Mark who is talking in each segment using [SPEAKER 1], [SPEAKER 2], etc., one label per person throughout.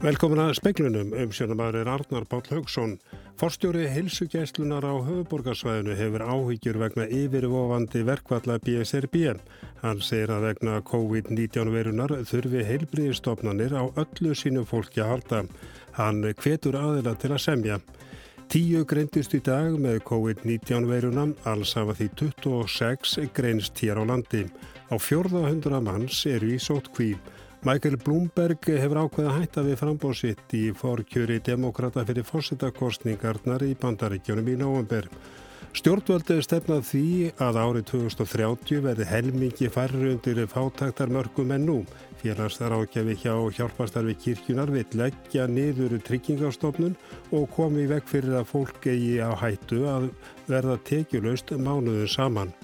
[SPEAKER 1] Velkomin að speklunum um sjónumæður Arnar Bál Haugsson. Forstjóri heilsugæslunar á höfuborgarsvæðinu hefur áhyggjur vegna yfirvofandi verkvalla BSRB. Hann segir að vegna COVID-19 verunar þurfi heilbriðistofnanir á öllu sínu fólki að halda. Hann hvetur aðila til að semja. Tíu greindist í dag með COVID-19 verunam, alls hafa því 26 greinst hér á landi. Á fjörða hundra manns eru í sótt kvíð. Michael Bloomberg hefur ákveða hætta við frambóðsitt í fórkjöri demokrata fyrir fórsettakostningarnar í bandaríkjónum í nóvember. Stjórnvöldu stefnað því að árið 2030 verði helmingi færri undir fátaktarmörgum en nú. Félagsþar ákjafi hjá hjálpastarfi kirkjunar vill leggja niður tryggingastofnun og komi vekk fyrir að fólk eigi á hættu að verða tekjulaust mánuðu saman.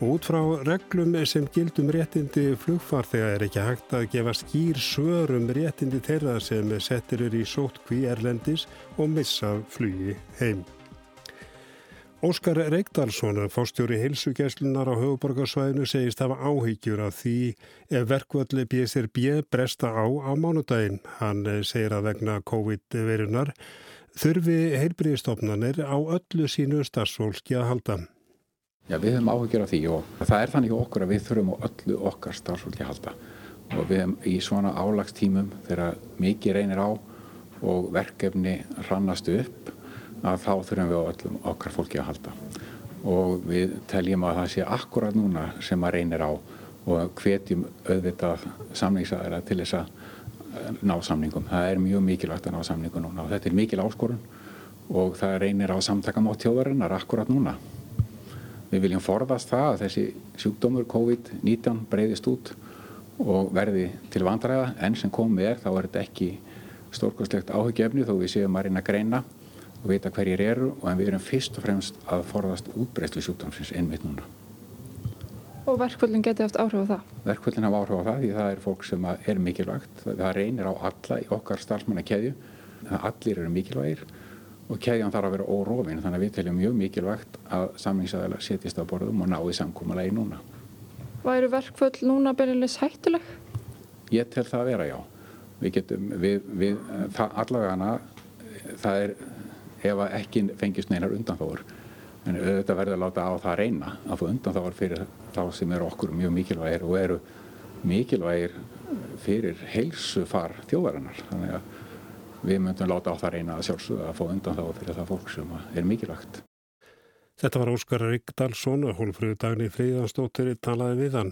[SPEAKER 1] Út frá reglum sem gildum réttindi flugfarþega er ekki hægt að gefa skýr svörum réttindi þeirra sem settir eru í sótkví erlendis og missa flugi heim. Óskar Reykdalsson, fórstjóri heilsugæslunar á höfuborgarsvæðinu, segist hafa áhyggjur af því ef verkvalli BSRB bresta á á mánudaginn. Hann segir að vegna COVID-verunar þurfi heilbriðstofnanir á öllu sínu starfsfólki að halda.
[SPEAKER 2] Já, við höfum áhugir af því og það er þannig okkur að við þurfum á öllu okkar starfsfólki að halda og við höfum í svona álagstímum þegar mikið reynir á og verkefni rannast upp að þá þurfum við á öllum okkar fólki að halda og við teljum að það sé akkurat núna sem að reynir á og hvetjum auðvitað samningsaðara til þess að ná samningum. Það er mjög mikilvægt að ná samningum núna og þetta er mikil áskorun og það reynir á samtakamátt þjóðarinnar akkurat núna. Við viljum forðast það að þessi sjúkdómur COVID-19 breyðist út og verði til vandræða en sem komið er þá er þetta ekki stórkostlegt áhugjefni þó við séum að reyna að greina og vita hverjir eru en við erum fyrst og fremst að forðast útbreyðslu sjúkdómsins einmitt núna.
[SPEAKER 3] Og verkvöldin geti haft áhrif á það?
[SPEAKER 2] Verkvöldin hafa áhrif á það því það er fólk sem er mikilvægt. Það reynir á alla í okkar starfsmannakeðju. Allir eru mikilvægir og keðjan þarf að vera órofin þannig að við teljum mjög mikilvægt að samlingsæðilega setjast á borðum og ná í samkómalagi núna.
[SPEAKER 3] Væru verkföll núna byrjulegs hættuleg?
[SPEAKER 2] Ég tel það að vera já. Við getum, við, við, það, allavega hana, það er ef ekki fengist neinar undanþóður. En auðvitað verður að láta á það að reyna að få undanþóður fyrir þá sem eru okkur mjög mikilvægir og eru mikilvægir fyrir heilsufar þjóðarinnar. Þannig að við myndum láta á það reyna að sjálfsögða að fá undan þá fyrir það fólk sem er mikilvægt.
[SPEAKER 1] Þetta var Óskar Ríkdalsson og hólfröðu dagni Fríðansdóttir talaði við hann.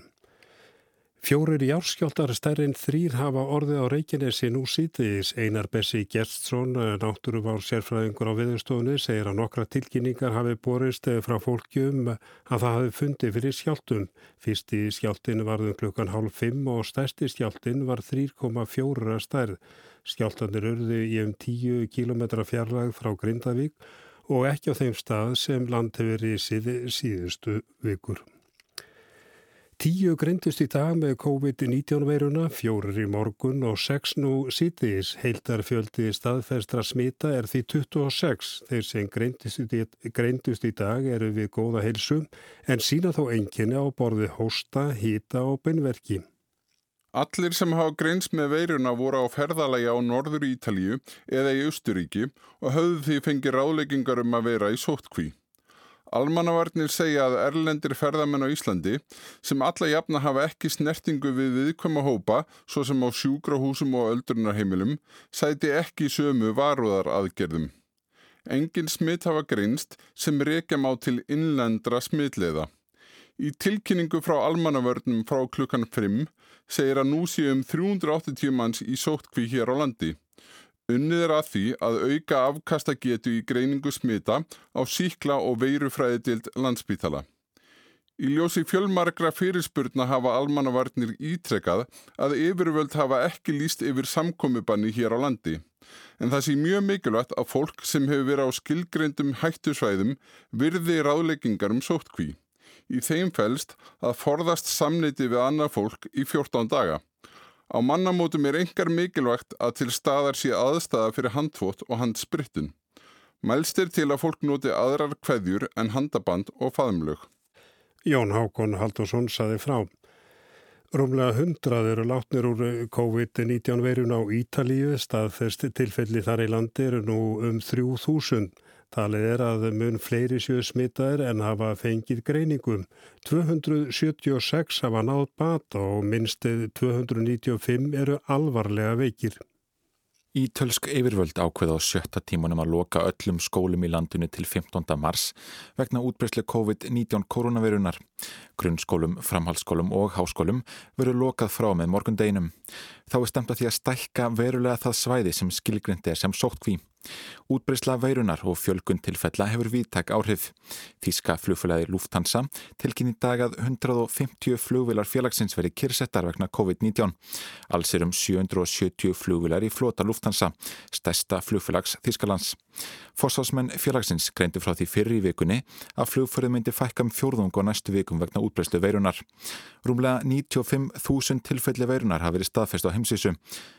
[SPEAKER 1] Fjórir járskjáltar stærrin þrýr hafa orðið á Reykjanesi nú sítiðis. Einar Bessi Gjertsson, náttúruvár sérfræðingur á viðurstofunni, segir að nokkra tilkynningar hafi borist frá fólkjum að það hafi fundið fyrir skjáltum. Fyrsti skjáltin varðum klukkan hálf 5 og stærsti skjáltin var 3,4 stærð. Skjáltanir urðu í um 10 km fjarlag frá Grindavík og ekki á þeim stað sem land hefur í síðustu vikur. Tíu greindust í dag með COVID-19 veiruna, fjórir í morgun og sex nú sítiðis. Heildarfjöldi staðferstra smita er því 26. Þeir sem greindust í, dag eru við góða heilsu en sína þó enginni á borði hósta, hýta og beinverki.
[SPEAKER 4] Allir sem hafa greins með veiruna voru á ferðalagi á norður Ítalíu eða í Östuríki og höfðu því fengið ráðleggingar um að vera í sóttkví. Almannavarnir segja að erlendir ferðamenn á Íslandi sem alla jafna hafa ekki snertingu við viðkvæma hópa svo sem á sjúkrahúsum og öldrunarheimilum sæti ekki sömu varúðar aðgerðum. Engin smitt hafa greinst sem reykja má til innlendra smittleiða. Í tilkynningu frá almannavörnum frá klukkan 5 segir að nú séum 380 manns í sóttkví hér á landi. Unnið er að því að auka afkastagetu í greiningu smita á síkla og veirufræðidild landsbítala. Í ljósi fjölmargra fyrirspurna hafa almannavarnir ítrekað að yfirvöld hafa ekki líst yfir samkomiðbanni hér á landi. En það sé mjög mikilvægt að fólk sem hefur verið á skilgreyndum hættusvæðum virði ráðleggingar um sóttkví. Í þeim fælst að forðast samneiti við annað fólk í 14 daga. Á mannamótum er engar mikilvægt að til staðar sé aðstæða fyrir handfót og handspritun. Mælst er til að fólk noti aðrar kveðjur en handaband og faðumlög.
[SPEAKER 1] Jón Hákon Haldursson saði frá. Rúmlega hundrað eru látnir úr COVID-19 veirun á Ítalíu, staðfest tilfelli þar í landi eru nú um 3000. Talið er að mun fleiri séu smitaðir en hafa fengið greiningum. 276 hafa náð bata og minnstið 295 eru alvarlega veikir.
[SPEAKER 5] Ítölsk yfirvöld ákveða á sjötta tímanum að loka öllum skólum í landinu til 15. mars vegna útbreysli COVID-19 koronavirunar. Grunnskólum, framhaldsskólum og háskólum veru lokað frá með morgundeginum. Þá er stemt að því að stækka verulega það svæði sem skilgrindi er sem sóttkví. Útbreysla veirunar og fjölgun tilfella hefur viðtæk áhrif. Þíska flugfélagi Lufthansa tilkynni dag að 150 flugvilar félagsins veri kyrsettar vegna COVID-19. Alls er um 770 flugvilar í flota Lufthansa, stærsta flugfélags Þískalands. Fossásmenn félagsins greindu frá því fyrir í vikunni að flugförðu myndi fækka um fjórðung og næstu vikum vegna útbreyslu veirunar. Rúmlega 95.000 tilfelli veirunar hafi verið staðfest á heimsísu.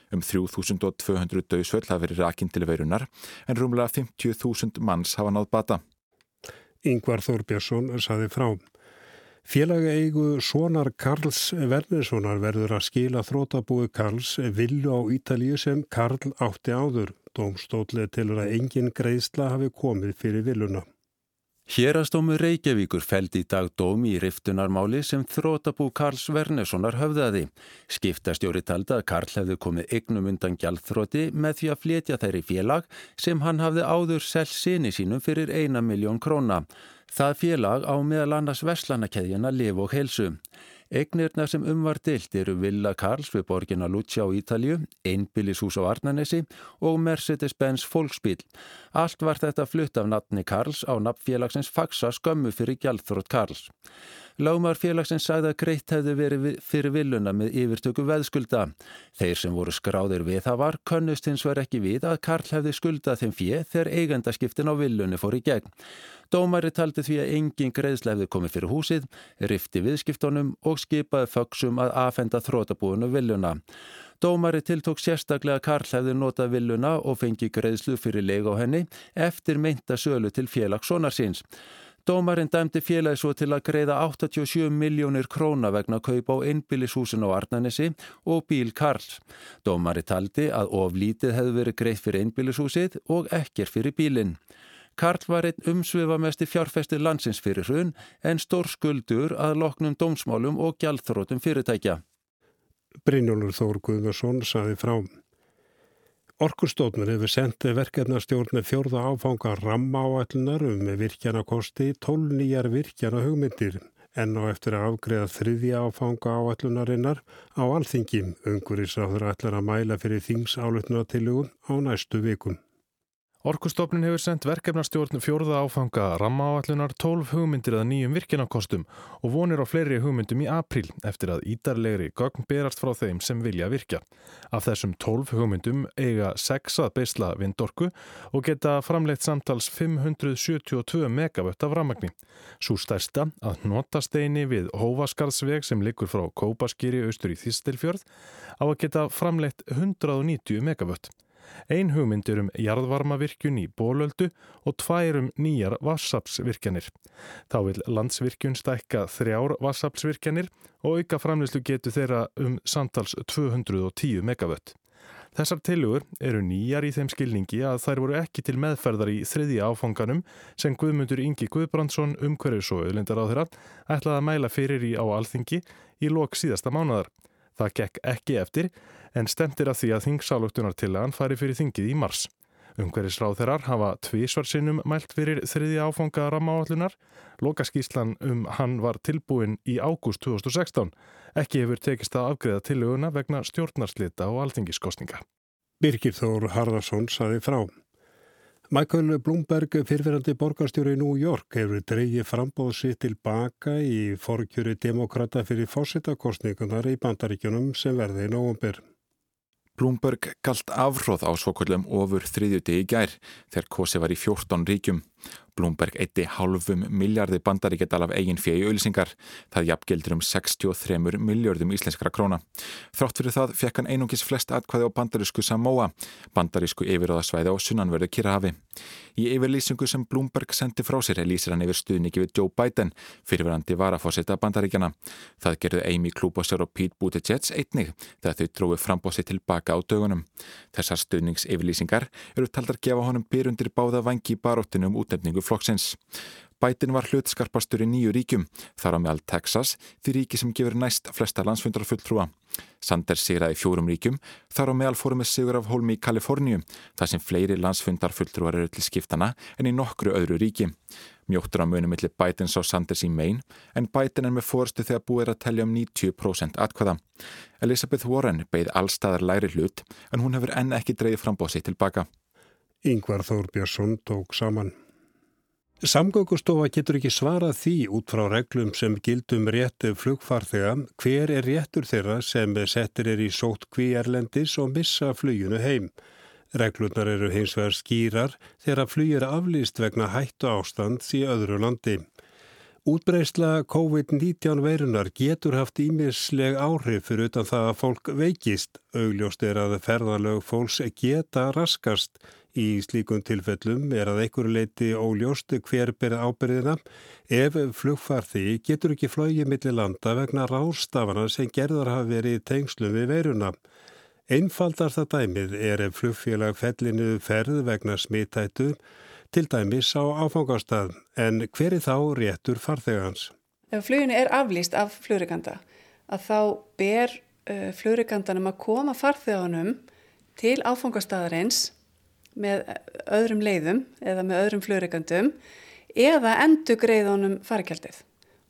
[SPEAKER 5] Um 3.200 döðsvöld hafi verið rakinn til veirunar en rúmlega 50.000 manns hafa náð bata.
[SPEAKER 1] Yngvar Þórbjörnsson saði frá. Félagi eigu Svonar Karls Vernessonar verður að skila þrótabúi Karls villu á Ítalíu sem Karl átti áður. Dómstólið til að engin greiðsla hafi komið fyrir villuna.
[SPEAKER 6] Hérastómu Reykjavíkur fældi í dag dómi í riftunarmáli sem þrótabú Karls Vernessonar höfðaði. Skiptastjóri taldi að Karl hefði komið eignum undan gjaldþróti með því að flétja þær í félag sem hann hafði áður selg sinni sínum fyrir eina miljón króna. Það félag á meðal annars Vestlanakeðjana Liv og Helsu. Egnirna sem umvar dilt eru Villa Karls við borginna Lucia á Ítalju, Einbillishús á Arnanesi og Mercedes-Benz Volksbíl. Allt var þetta flutt af nafni Karls á nafnfélagsins Faxa skömmu fyrir gjaldþrótt Karls. Lámar félagsins sagði að greitt hefði verið fyrir villuna með yfirtöku veðskulda. Þeir sem voru skráðir við það var könnust hins var ekki við að Karl hefði skuldað þeim fjö þegar eigandaskiptin á villunni fór í gegn. Dómari taldi því að engin greiðsla hefði komið fyrir húsið, rifti viðskiptunum og skipaði föksum að afhenda þrótabúinu viljuna. Dómari tiltók sérstaklega að Karl hefði notað viljuna og fengi greiðslu fyrir leik á henni eftir meinta sölu til félagssónarsins. Dómarinn dæmdi félagi svo til að greiða 87 miljónir króna vegna kaup á einbillishúsin á Arnanesi og bíl Karls. Dómari taldi að oflítið hefði verið greitt fyrir einbillishúsið og ekkir fyrir bílinn. Karl var einn umsvifamesti fjárfestir landsins fyrir hrun en stór skuldur að loknum dómsmálum og gjaldþrótum fyrirtækja.
[SPEAKER 1] Brynjólfur Þór Guðnarsson saði frá. Orkustóknur hefur sendið verkefnastjórn með fjórða áfanga ramma áætlunar um virkjana kosti 12 nýjar virkjana hugmyndir en á eftir að afgreða þriðja áfanga áætlunarinnar á alþingi. Ungurísáður ætlar að mæla fyrir þingsálutunatilugun á næstu vikum.
[SPEAKER 7] Orkustofnin hefur sendt verkefnastjórn fjórða áfanga rammaáallunar 12 hugmyndir að nýjum virkinakostum og vonir á fleiri hugmyndum í april eftir að ídarlegri gögn berast frá þeim sem vilja virkja. Af þessum 12 hugmyndum eiga 6 að beisla vindorku og geta framleitt samtals 572 megavött af rammagni. Svo stærsta að notasteini við Hófaskarðsveg sem likur frá Kópaskýri austur í Þistilfjörð á að geta framleitt 190 megavött. Ein hugmyndir um jarðvarmavirkjun í bólöldu og tværum nýjar vassapsvirkjanir. Þá vil landsvirkjun stækka þrjár vassapsvirkjanir og auka framleyslu getu þeirra um samtals 210 megavött. Þessar tilugur eru nýjar í þeim skilningi að þær voru ekki til meðferðar í þriðja áfanganum sem Guðmundur Ingi Guðbrandsson umhverjus og auðlindar á þeirra ætlaði að mæla fyrir í á alþingi í lok síðasta mánadar. Það gekk ekki eftir en stemtir að því að þingsálugtunartillagan fari fyrir þingið í mars. Umhverjisráð þeirrar hafa tvísvarsinnum mælt fyrir þriði áfanga rammaállunar. Lokaskíslan um hann var tilbúin í ágúst 2016. Ekki hefur tekist að afgreða tillöguna vegna stjórnarslita og alþingiskostninga.
[SPEAKER 1] Birgir Þór Harðarsson saði frá. Michael Bloomberg, fyrfirandi borgarstjóri í New York, hefur dreyið frambóðsi tilbaka í forkjöru demokrata fyrir fórsettakostningunar í bandaríkjunum sem verði í nógumbir.
[SPEAKER 5] Bloomberg galt afhróð á svokullum ofur þriðjuti í gær þegar kosi var í 14 ríkjum. Bloomberg eitti halvum miljardi bandaríkjadal af eigin fjegi auðlýsingar. Það jafngildur um 63 miljardum íslenskra króna. Þrátt fyrir það fekk hann einungis flest atkvæði á bandarísku Samoa, bandarísku yfiráðasvæði á sunnanverðu Kirahavi. Í yfirlýsingu sem Bloomberg sendi frá sér lýsir hann yfir stuðningi við Joe Biden, fyrirverandi varafósita bandaríkjana. Það gerðu Amy Klobuchar og Pete Buttigieg einnig þegar þau tróðu frambósi tilbaka á dögunum. Þessar stuðningsyfirlýsingar eru taldar gefa honum byrjundir báða vangi í baróttinu um útnefningu flokksins. Biden var hlutskarpastur í nýju ríkjum, þar á meðal Texas, því ríki sem gefur næst flesta landsfundarfulltrúa. Sanders sigraði fjórum ríkjum, þar á meðal fórum með sigur af hólmi í Kaliforníu, þar sem fleiri landsfundarfulltrúar eru til skiptana en í nokkru öðru ríki. Mjóttur á munum millir Bidens og Sanders í Maine, en Biden er með fórstu þegar búið er að tellja um 90% atkvæða. Elizabeth Warren beigð allstaðar læri hlut, en hún hefur enn ekki dreyið frambóðsitt tilbaka.
[SPEAKER 1] Yngvar Þór Björnsson tók saman. Samgöngustofa getur ekki svarað því út frá reglum sem gildum réttu flugfarþega hver er réttur þeirra sem settir er í sótt kví erlendis og missa fluginu heim. Reglunar eru hins vegar skýrar þegar flug er aflýst vegna hættu ástands í öðru landi. Útbreysla COVID-19 veirunar getur haft ímisleg áhrif fyrir utan það að fólk veikist. Augljóst er að ferðalög fólks geta raskast Í slíkun tilfellum er að einhverju leiti óljóst hver berð ábyrðina ef flugfarði getur ekki flóið millir landa vegna rástafana sem gerðar hafa verið í tengslum við veiruna. Einfaldar það dæmið er ef flugfélag fellinu ferð vegna smittættu til dæmis á áfangastað en hver er þá réttur farþegans?
[SPEAKER 8] Ef fluginu er aflýst af flugreganda að þá ber uh, flugregandanum að koma farþeganum til áfangastaðarins með öðrum leiðum eða með öðrum fljóðreikandum eða endur greiðunum fargjaldið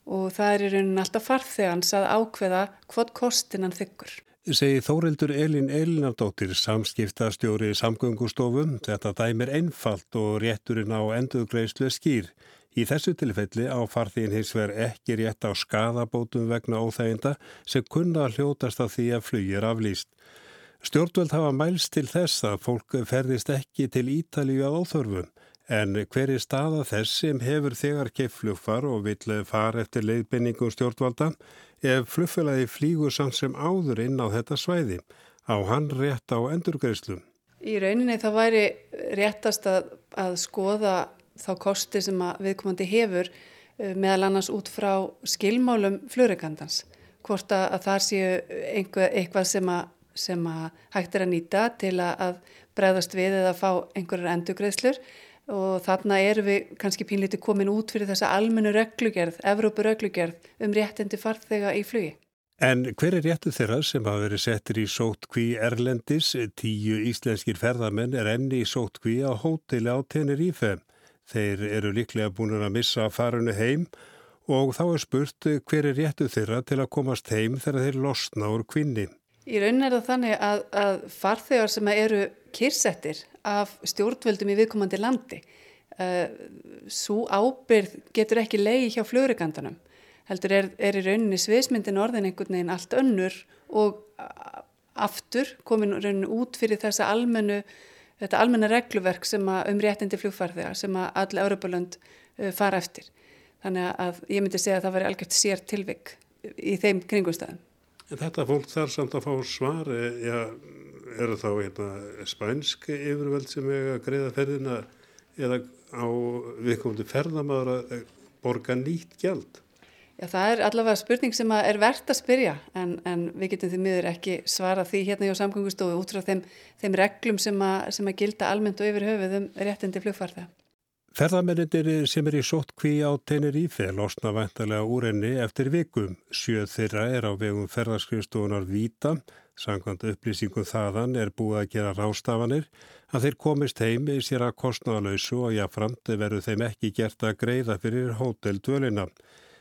[SPEAKER 8] og það er í rauninni alltaf farþegans að ákveða hvort kostinan þykkur.
[SPEAKER 1] Segir Þórildur Elin Elinardóttir samskiptastjóri samgöngustofum þetta dæmir einfalt og rétturinn á endurgreislu skýr. Í þessu tilfelli á farþín hins verð ekki rétt á skadabótum vegna óþæginda sem kunna hljótast af því að flugir aflýst. Stjórnvöld hafa mælst til þess að fólk ferðist ekki til Ítalíu að óþörfum en hver er staða þess sem hefur þegar keifflugfar og vill fara eftir leiðbenningum stjórnvalda ef flugfélagi flýgur samt sem áður inn á þetta svæði á hann rétt á endurgreislum.
[SPEAKER 8] Í rauninni þá væri réttast að, að skoða þá kosti sem viðkomandi hefur eh, meðal annars út frá skilmálum flugregandans. Hvort að, að það séu einhver, eitthvað sem að sem að hægt er að nýta til að bregðast við eða fá einhverjar endugreðslur og þarna erum við kannski pínlítið komin út fyrir þessa almennu reglugerð, Evrópu reglugerð um réttindi farþega í flugi.
[SPEAKER 1] En hver er réttu þeirra sem hafa verið settir í sótkví Erlendis? Tíu íslenskir ferðamenn er enni í sótkví á hóteli á Tenerife. Þeir eru líklega búin að missa farinu heim og þá er spurt hver er réttu þeirra til að komast heim þegar þeir losna úr kvinni.
[SPEAKER 8] Í raunin er það þannig að, að farþegar sem eru kyrsettir af stjórnvöldum í viðkomandi landi, uh, eh, svo ábyrð getur ekki leiði hjá fljóðregandanum. Heldur er, er í rauninni sviðsmyndin orðin einhvern veginn allt önnur og aftur komin rauninni út fyrir þessa almennu, þetta almenna regluverk sem að um réttindi fljóðfarþegar sem að allir Európa-lönd uh, fara eftir. Þannig að ég myndi segja að það væri algjört sér tilvik í þeim kringumstæðum.
[SPEAKER 1] En þetta fólk þarf samt að fá svar, ja, er það þá hérna, spænsk yfirveld sem er að greiða ferðina eða á viðkomandi ferðamáður að borga nýtt gjald?
[SPEAKER 8] Já, það er allavega spurning sem er verðt að spyrja en, en við getum því miður ekki svara því hérna hjá samgöngustofu út frá þeim, þeim reglum sem að, sem að gilda almennt og yfir höfuð um réttindi flugfarða.
[SPEAKER 1] Ferðarmennir sem er í sóttkví á Tenerife losna vantarlega úr enni eftir vikum. Sjöð þeirra er á vegum ferðarskriðstofunar Víta. Sangkvæmt upplýsingum þaðan er búið að gera rástafanir að þeir komist heim í sér að kostnáðalöysu og jáframt verður þeim ekki gert að greiða fyrir hóteldvölina.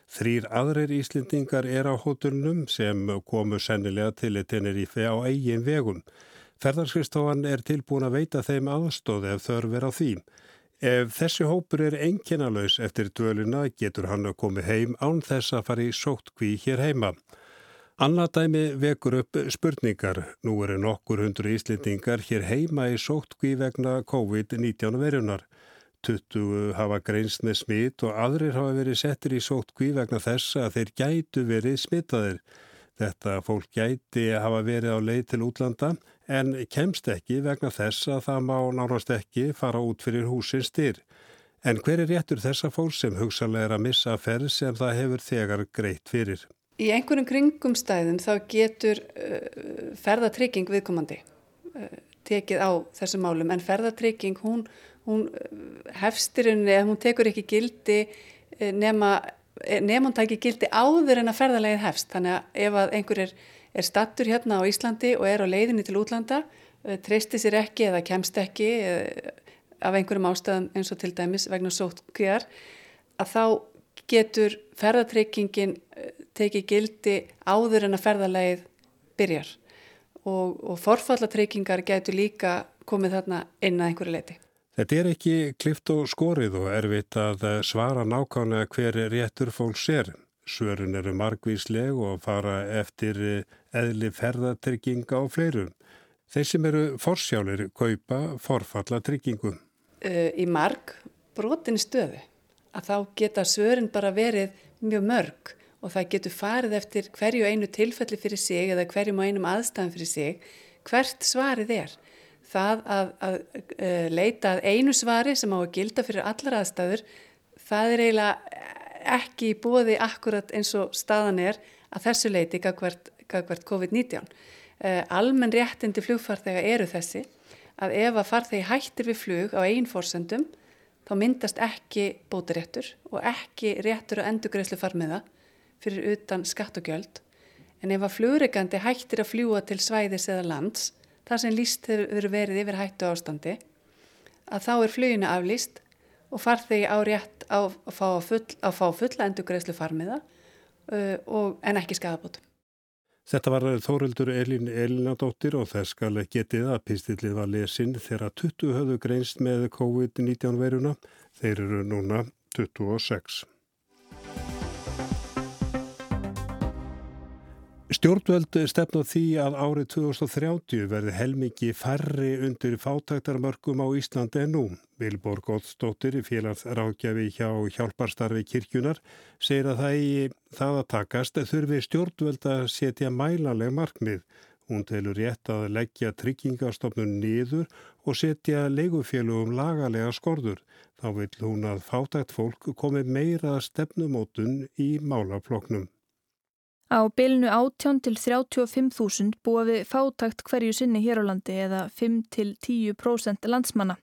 [SPEAKER 1] Þrýr aðrir Íslendingar er á hótelnum sem komu sennilega til Tenerife á eigin vegum. Ferðarskriðstofan er tilbúin að veita þeim aðstóð ef þörf er á þým. Ef þessi hópur er enginalauðs eftir dvöluna getur hann að komi heim án þess að fara í sóttkví hér heima. Annað dæmi vekur upp spurningar. Nú eru nokkur hundru íslendingar hér heima í sóttkví vegna COVID-19 verunar. 20 hafa greinst með smitt og aðrir hafa verið settir í sótkví vegna þess að þeir gætu verið smittaðir. Þetta fólk gæti hafa verið á leið til útlanda en kemst ekki vegna þess að það má nárast ekki fara út fyrir húsins styr. En hver er réttur þessa fólk sem hugsalega er að missa ferð sem það hefur þegar greitt fyrir?
[SPEAKER 8] Í einhverjum kringumstæðum þá getur uh, ferðatrygging viðkomandi uh, tekið á þessum málum en ferðatrygging hún hún eh, hefstirinn eða hún tekur ekki gildi eh, nema, eh, nema hún tækir gildi áður en að ferðarlegið hefst. Þannig að ef að einhver er, er stattur hérna á Íslandi og er á leiðinni til útlanda, treysti sér ekki eða kemst ekki af einhverjum ástæðum eins og til dæmis vegna sótt kvíðar, að þá getur ferðartryggingin tekið gildi áður en að ferðarlegið byrjar og, og forfallatryggingar getur líka komið þarna inn að einhverju leiti.
[SPEAKER 1] Þetta er ekki klift og skorið og erfitt að svara nákvæmlega hver réttur fólks er. Svörun eru margvísleg og fara eftir eðli ferðatrygginga og fleirum. Þeir sem eru forsjálir kaupa forfalla tryggingu.
[SPEAKER 8] Í marg brotin stöðu að þá geta svörun bara verið mjög mörg og það getur farið eftir hverju einu tilfelli fyrir sig eða hverjum og einum aðstæðan fyrir sig hvert svarið er það að, að, að eh, leita að einu svari sem á að gilda fyrir allar aðstæður, það er eiginlega ekki í bóði akkurat eins og staðan er að þessu leiti gagvert, gagvert COVID-19. Uh, almenn réttindi flugfarþega eru þessi að ef að farþegi hættir við flug á einn fórsendum þá myndast ekki bótaréttur og ekki réttur og endugreislu farmiða fyrir utan skatt og gjöld. En ef að flugregandi hættir að fljúa til svæðis eða lands þar sem líst hefur verið yfir hættu ástandi að þá er fluginu aflýst og farþegi á rétt á að fá, full, að fá fulla endurgreðslu farmiða uh, en ekki skadabótum.
[SPEAKER 1] Þetta var Þórildur Elin Elinadóttir og þess skal getið að pistillið var lesin þegar 20 höfðu greinst með COVID-19 veruna. Þeir eru núna 26. Stjórnvöld stefna því að árið 2030 verði helmingi færri undir fátæktarmörgum á Íslandi en nú. Vilborg Góðstóttir, félagsrákjafi hjá hjálparstarfi kirkjunar, segir að það í það að takast þurfi stjórnvöld að setja mælaleg markmið. Hún telur rétt að leggja tryggingastofnun niður og setja leigufélugum lagalega skorður. Þá vil hún að fátækt fólk komi meira stefnumótun í málafloknum.
[SPEAKER 9] Á bylnu 18 til 35.000 búa við fátakt hverju sinni hér á landi eða 5 til 10% landsmanna.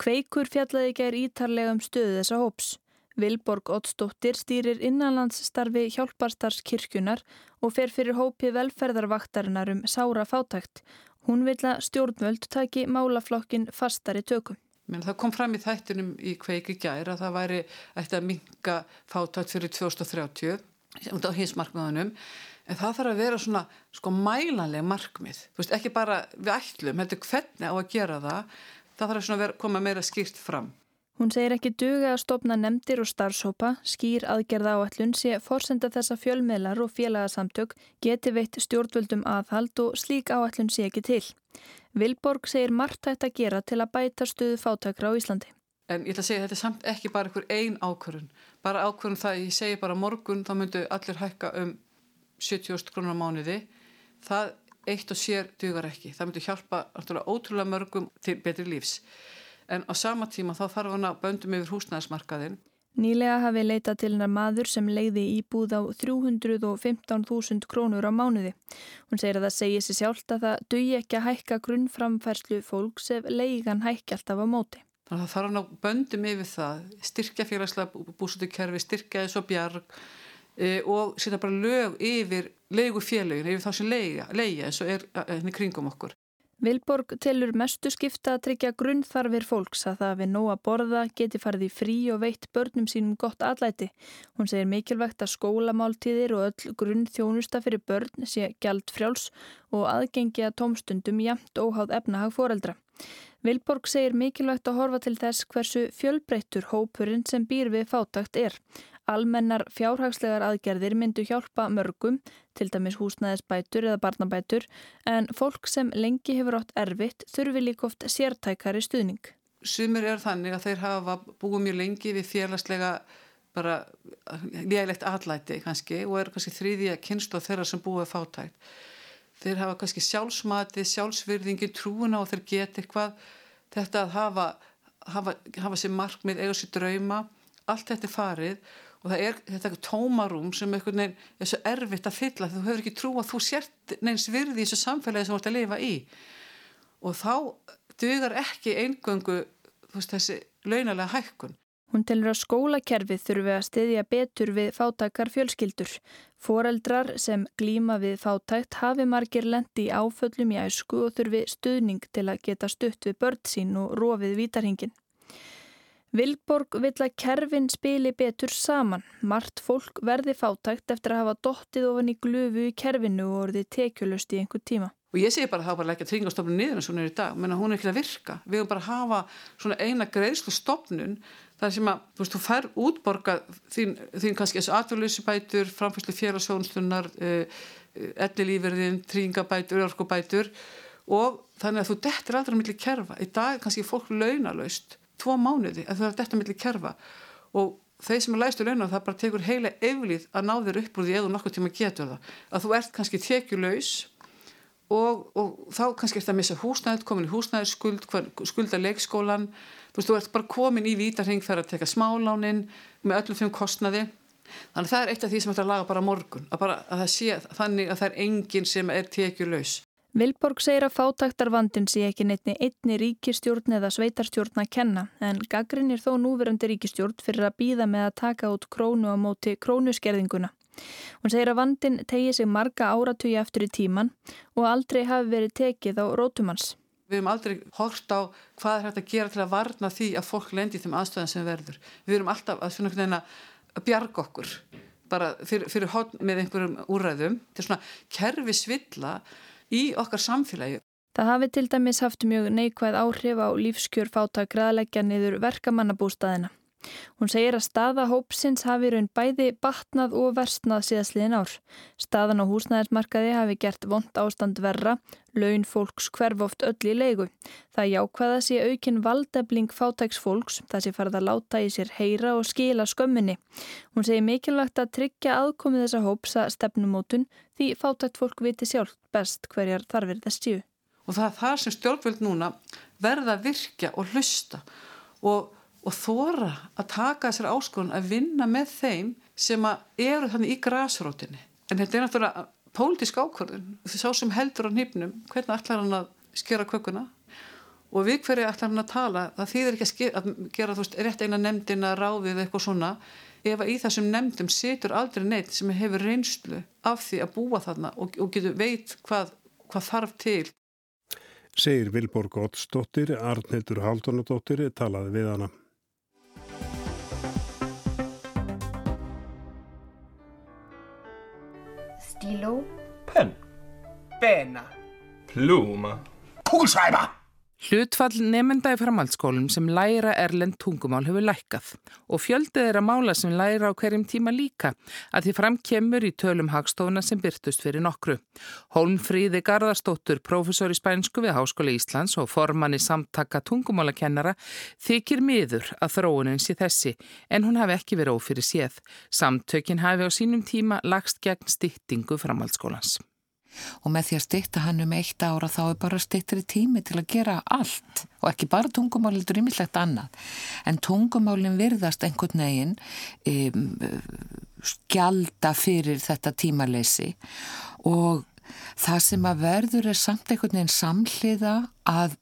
[SPEAKER 9] Kveikur fjallaði gær ítarlega um stöðu þessa hóps. Vilborg Ottsdóttir stýrir innanlandsstarfi hjálparstarskirkjunar og fer fyrir hópi velferðarvaktarinnar um sára fátakt. Hún vil að stjórnvöld taki málaflokkin fastari tökum.
[SPEAKER 10] Men það kom fram í þættinum í kveiki gær að það væri eftir að minka fátakt fyrir 2030 út á hinsmarkmiðunum en það þarf að vera svona sko mælanlega markmið, þú veist ekki bara við ætlum, heldur hvernig á að gera það það þarf að vera, koma meira skýrt fram.
[SPEAKER 9] Hún segir ekki duga að stopna nefndir og starfsópa, skýr aðgerða áallun sé forsenda þessa fjölmiðlar og félagasamtök geti veitt stjórnvöldum aðhald og slík áallun sé ekki til. Vilborg segir margt hægt að gera til að bæta stuðu fátökra á Íslandi.
[SPEAKER 10] En ég ætla að segja þetta er samt ekki bara einhver einn ákvörðun. Bara ákvörðun það ég segi bara morgun þá myndu allir hækka um 70.000 krónar á mánuði. Það eitt og sér dugar ekki. Það myndu hjálpa ótrúlega mörgum til betri lífs. En á sama tíma þá þarf hann að böndum yfir húsnæðismarkaðin.
[SPEAKER 9] Nýlega hafi leitað til hennar maður sem leiði íbúð á 315.000 krónur á mánuði. Hún segir að það segir sér sjálft að það dugi ekki að hækka grunnframferslu fólks ef leigan hækki alltaf á móti.
[SPEAKER 10] Þannig að það þarf hann á böndum yfir það, styrkja félagslega búsutukerfi, styrkja þessu bjarg e, og setja bara lög yfir leigu félagin, yfir þá sem leiga eins og er henni kringum okkur.
[SPEAKER 9] Vilborg telur mestu skipta að tryggja grunnþarfir fólks að það við nóg að borða geti farið í frí og veitt börnum sínum gott allæti. Hún segir mikilvægt að skólamáltíðir og öll grunn þjónusta fyrir börn sé gjald frjáls og aðgengi að tómstundum jæmt óháð efnahag foreldra. Vilborg segir mikilvægt að horfa til þess hversu fjölbreyttur hópurinn sem býr við fátakt er. Almennar fjárhagslegar aðgerðir myndu hjálpa mörgum, til dæmis húsnæðisbætur eða barnabætur, en fólk sem lengi hefur átt erfitt þurfi líka oft sértækari stuðning.
[SPEAKER 10] sumir er þannig að þeir hafa búið mjög lengi við félagslega bara lélægt allæti kannski og er kannski þrýðja kynstu þeirra sem búið fátækt þeir hafa kannski sjálfsmatið, sjálfsvirðingi trúuna og þeir geta eitthvað. Þetta að hafa hafa, hafa sér markmið, eiga sér drauma allt þetta er farið og það er þetta tómarum sem er svo erfitt að fylla. Þú hefur ekki trú að þú sért neins virði í þessu samfélagi sem þú ert að lifa í. Og þá dugar ekki eingöngu veist, þessi launalega hækkun.
[SPEAKER 9] Hún telur að skólakerfið þurfi að styðja betur við fátakar fjölskyldur. Foreldrar sem glíma við fátækt hafi margir lendi í áföllum í æsku og þurfi stuðning til að geta stutt við börn sín og rofið vítarhingin. Vilborg vill að kerfin spili betur saman. Mart fólk verði fátækt eftir að hafa dottið ofan í glufu í kerfinu og orðið tekjulust í einhver tíma.
[SPEAKER 10] Og ég segi bara að það var ekki að tryggingastofnun niður en svona er í dag, menn að hún er ekki að virka. Við höfum bara að hafa svona eina greiðslu stofnun þar sem að, þú veist, þú fær útborga þín, þín kannski þessu atverðlöysubætur, framfæslu félagsjónstunar, uh, ellilífurðin, tryggingabætur, örkubætur og þannig að þú dettir aldrei millir kerfa. Í dag er kannski fólk launalaust, tvo mánuði, að þú er að detta millir kerfa og þeir sem er læstu launa það bara tekur heila eflið að ná þér upp úr því eða nokkuð tíma getur það. Að þú ert kannski tekjuleus og, og þá kannski ert að missa húsnæð, komin í húsnæðskuld, skulda leikskólan, þú veist, þú ert bara komin í vítarheng fyrir að teka smálánin með öllum þeim kostnaði. Þannig að það er eitt af því sem ætla að laga bara morgun, að, bara, að það sé þannig að það er enginn sem er tekjuleus.
[SPEAKER 9] Vilborg segir að fátaktarvandin sé ekki neittni einni ríkistjórn eða sveitarstjórn að kenna en gaggrinir þó núverandi ríkistjórn fyrir að býða með að taka út krónu á móti krónuskerðinguna. Hún segir að vandin tegi sig marga áratugi eftir í tíman og aldrei hafi verið tekið á rótumans.
[SPEAKER 10] Við hefum aldrei hort á hvað er hægt að gera til að varna því að fólk lendi í þeim aðstöðan sem verður. Við erum alltaf að, að bjarga okkur bara fyrir, fyrir hot með einhverjum úræðum. Er svona kerfi svilla í okkar samfélagi.
[SPEAKER 9] Það hafi til dæmis haft mjög neikvæð áhrif á lífskjör fátak ræðleggja niður verkamannabústaðina. Hún segir að staða hópsins hafi raun bæði batnað og versnað síðastliðin ár. Staðan á húsnæðismarkaði hafi gert vond ástand verra, laun fólks hverf oft öll í leigu. Það jákvæða sé aukinn valdebling fátæks fólks, það sé farið að láta í sér heyra og skila skömminni. Hún segir mikilvægt að tryggja aðkomið þessa hópsa stefnumótun því fátækt fólk viti sjálf best hverjar þarfir þess tíu.
[SPEAKER 10] Og það er það sem stjórnvöld núna verða að virkja og hlusta og og þóra að taka þessar áskonun að vinna með þeim sem eru þannig í grásrótinni. En þetta er náttúrulega pólitísk ákvörðun. Þið sá sem heldur á nýpnum, hvernig ætlar hann að skera kökuna og við hverju ætlar hann að tala. Það þýðir ekki að, skera, að gera veist, rétt eina nefndin að ráðið eitthvað svona ef að í þessum nefndum situr aldrei neitt sem hefur reynslu af því að búa þarna og, og getur veit hvað, hvað þarf til.
[SPEAKER 1] Segir Vilborg Ottsdóttir, Arnildur Haldunadóttir talaði við hana.
[SPEAKER 11] Dilo. Pen. Penna. Pluma. Kugelschreiber.
[SPEAKER 12] Hlutfall nefnda í framhaldsskólum sem læra erlend tungumál hefur lækkað og fjöldið er að mála sem læra á hverjum tíma líka að því fram kemur í tölum hagstofuna sem byrtust fyrir nokkru. Hólmfríði Garðarstóttur, profesor í spænsku við Háskóli Íslands og formann í samtaka tungumálakennara þykir miður að þróunin sé þessi en hún hafi ekki verið ófyrir séð. Samtökin hafi á sínum tíma lagst gegn styttingu framhaldsskólans
[SPEAKER 13] og með því að stitta hann um eitt ára þá er bara stittri tími til að gera allt. Og ekki bara tungumál heldur ímislegt annað. En tungumálinn virðast einhvern veginn um, skjalda fyrir þetta tímaleysi. Og það sem að verður er samt einhvern veginn samhliða að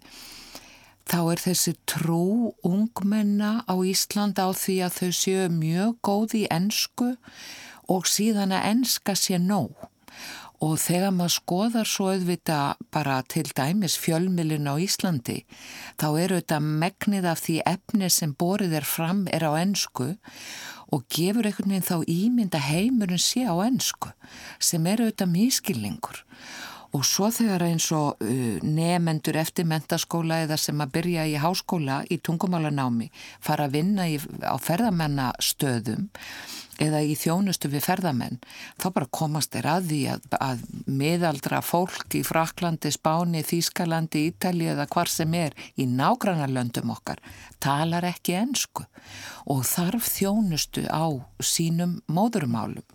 [SPEAKER 13] þá er þessi trú ungmenna á Íslanda á því að þau séu mjög góð í ennsku og síðan að ennska sé nóg Og þegar maður skoðar svo auðvita bara til dæmis fjölmilin á Íslandi, þá eru þetta megnið af því efni sem borið er fram er á ennsku og gefur einhvern veginn þá ímynda heimurinn sé á ennsku sem eru auðvitað mískilningur. Og svo þegar eins og uh, nefendur eftir mentaskóla eða sem að byrja í háskóla í tungumálanámi fara að vinna í, á ferðamennastöðum eða í þjónustu við ferðamenn, þá bara komast þeir að því að, að miðaldra fólk í Fraklandi, Spáni, Þýskalandi, Ítali eða hvar sem er í nágrannarlöndum okkar talar ekki ensku og þarf þjónustu á sínum móðurmálum.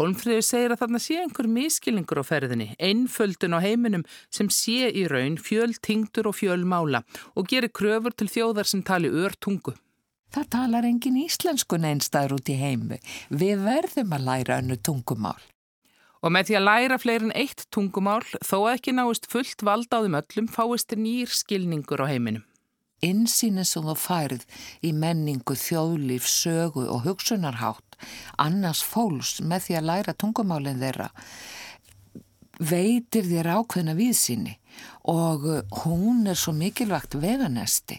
[SPEAKER 12] Holmfríður segir að þarna sé einhver miskilningur á ferðinni, einföldun á heiminum sem sé í raun fjöl tingdur og fjöl mála og gerir kröfur til þjóðar sem tali ör tungu.
[SPEAKER 13] Það talar engin íslensku neinstæður út í heimu. Við verðum að læra önnu tungumál.
[SPEAKER 12] Og með því að læra fleirin eitt tungumál, þó ekki náist fullt vald á þeim öllum, fáist nýr skilningur á heiminum.
[SPEAKER 13] Insýnin sem þú færð í menningu, þjóðlíf, sögu og hugsunarhátt, annars fólks með því að læra tungumálinn þeirra, veitir þér ákveðna viðsýni og hún er svo mikilvægt veganesti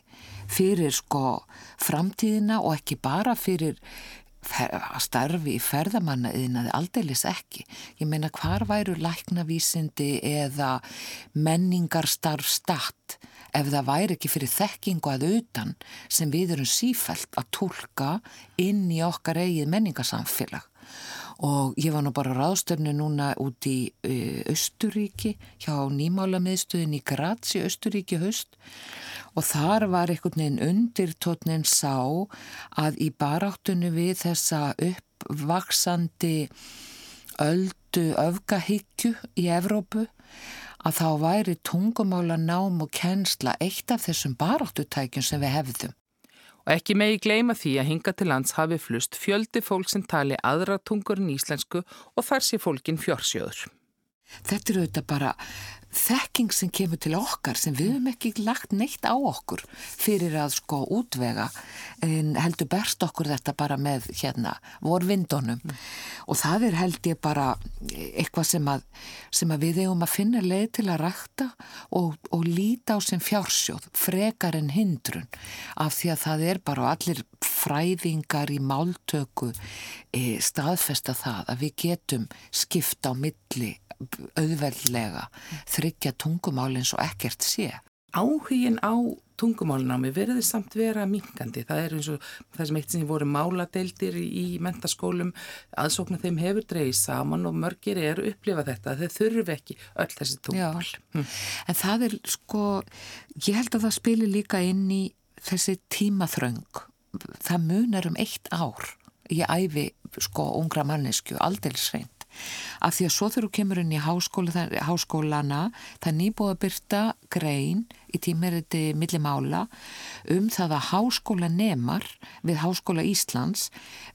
[SPEAKER 13] fyrir sko framtíðina og ekki bara fyrir að starfi í ferðamannaðinaði aldeilis ekki. Ég meina hvar væru læknavísindi eða menningarstarf statt ef það væri ekki fyrir þekkingu að utan sem við erum sífælt að tólka inn í okkar eigið menningarsamfélag. Og ég var nú bara ráðstöfnu núna út í Östuríki hjá nýmálamiðstöðin í Graz í Östuríki höst og þar var einhvern veginn undirtótnin sá að í baráttunni við þessa uppvaksandi öldu öfgahyggju í Evrópu að þá væri tungumála nám og kennsla eitt af þessum baráttutækjum sem við hefðum.
[SPEAKER 12] Og ekki megi gleyma því að hinga til lands hafi flust fjöldi fólk sem tali aðra tungur en íslensku og þar sé fólkin fjórsjöður.
[SPEAKER 13] Þetta eru auðvitað bara þekking sem kemur til okkar sem við hefum ekki lagt neitt á okkur fyrir að sko útvega en heldur berst okkur þetta bara með hérna vorvindunum mm. og það er held ég bara eitthvað sem að, sem að við hefum að finna leið til að rækta og, og líta á sem fjársjóð frekar en hindrun af því að það er bara allir fræðingar í máltöku e, staðfesta það að við getum skipta á milli auðveldlega þryggja tungumálins og ekkert sé.
[SPEAKER 12] Áhugin á tungumálinámi verður samt vera minkandi. Það er eins og það sem eitt sem voru máladeildir í mentaskólum, aðsóknar þeim hefur dreyið saman og mörgir eru upplifa þetta. Þeir þurfi ekki öll þessi tungumál.
[SPEAKER 13] Hm. En það er sko, ég held að það spilir líka inn í þessi tímaþröng. Það munar um eitt ár í æfi sko ungra mannesku, aldelsrein af því að svo þú kemur inn í háskóla, háskólana það nýbúið að byrta grein í tímeriti millimála um það að háskóla nemar við Háskóla Íslands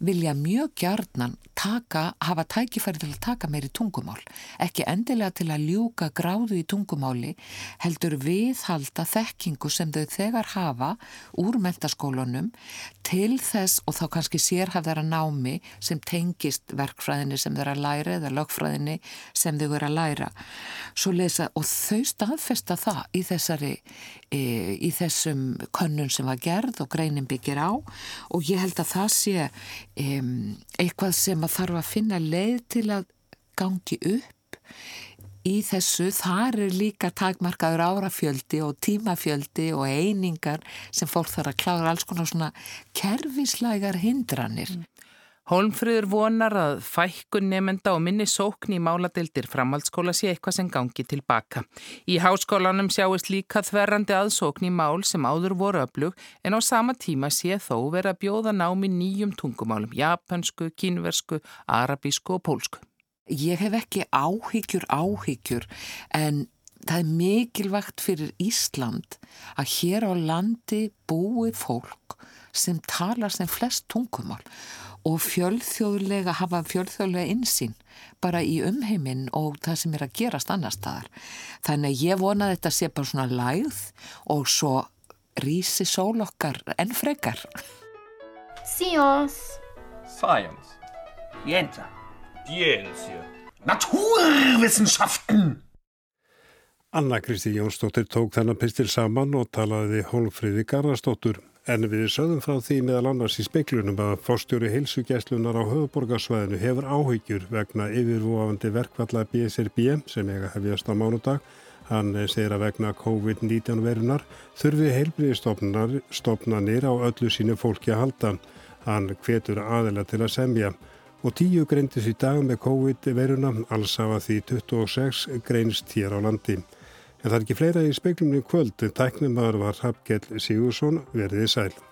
[SPEAKER 13] vilja mjög gjarnan taka, hafa tækifæri til að taka meiri tungumál. Ekki endilega til að ljúka gráðu í tungumáli heldur viðhalda þekkingu sem þau þegar hafa úr mentaskólunum til þess og þá kannski sérhafðara námi sem tengist verkfræðinni sem þau eru að læra eða lögfræðinni sem þau eru að læra. Lesa, og þau staðfesta það í þessari í þessum könnun sem var gerð og greinin byggir á. Og ég held að það sé eitthvað sem að þarf að finna leið til að gangi upp í þessu, þar er líka takmarkaður árafjöldi og tímafjöldi og einingar sem fólk þarf að klára alls konar svona kerfislægar hindranir. Mm.
[SPEAKER 12] Hólmfröður vonar að fækkun nefnda og minni sókn í máladeildir framhaldsskóla sé eitthvað sem gangi tilbaka. Í háskólanum sjáist líka þverrandi aðsókn í mál sem áður voru öflug en á sama tíma sé þó vera bjóða námi nýjum tungumálum, japansku, kínversku, arabísku og pólsku.
[SPEAKER 13] Ég hef ekki áhyggjur áhyggjur en það er mikilvægt fyrir Ísland að hér á landi búi fólk sem talar sem flest tungumál og fjölþjóðlega hafa fjölþjóðlega insýn bara í umheiminn og það sem er að gerast annar staðar. Þannig að ég vona að þetta sé bara svona læð og svo rísi sól okkar enn frekar.
[SPEAKER 11] Science.
[SPEAKER 14] Science. Scienza. Scienza.
[SPEAKER 11] Naturwissenschaften.
[SPEAKER 1] Anna Kristi Jónsdóttir tók þennan pistil saman og talaði Hólfríði Garðarsdóttur. En við sögðum frá því meðal annars í speiklunum að fórstjóri heilsugjæslunar á höfuborgarsvæðinu hefur áhyggjur vegna yfirvofandi verkvalla BSRB sem eiga hefjast á mánudag. Hann segir að vegna COVID-19 verunar þurfi heilbriðstofnanir á öllu sínu fólki að halda. Hann hvetur aðila til að semja og tíu greindis í dag með COVID-veruna, alls hafa því 26 greinst hér á landi. En það er ekki fleira í speiklumni kvöld, tæknumar var Hapkell Sigursson verðið sæl.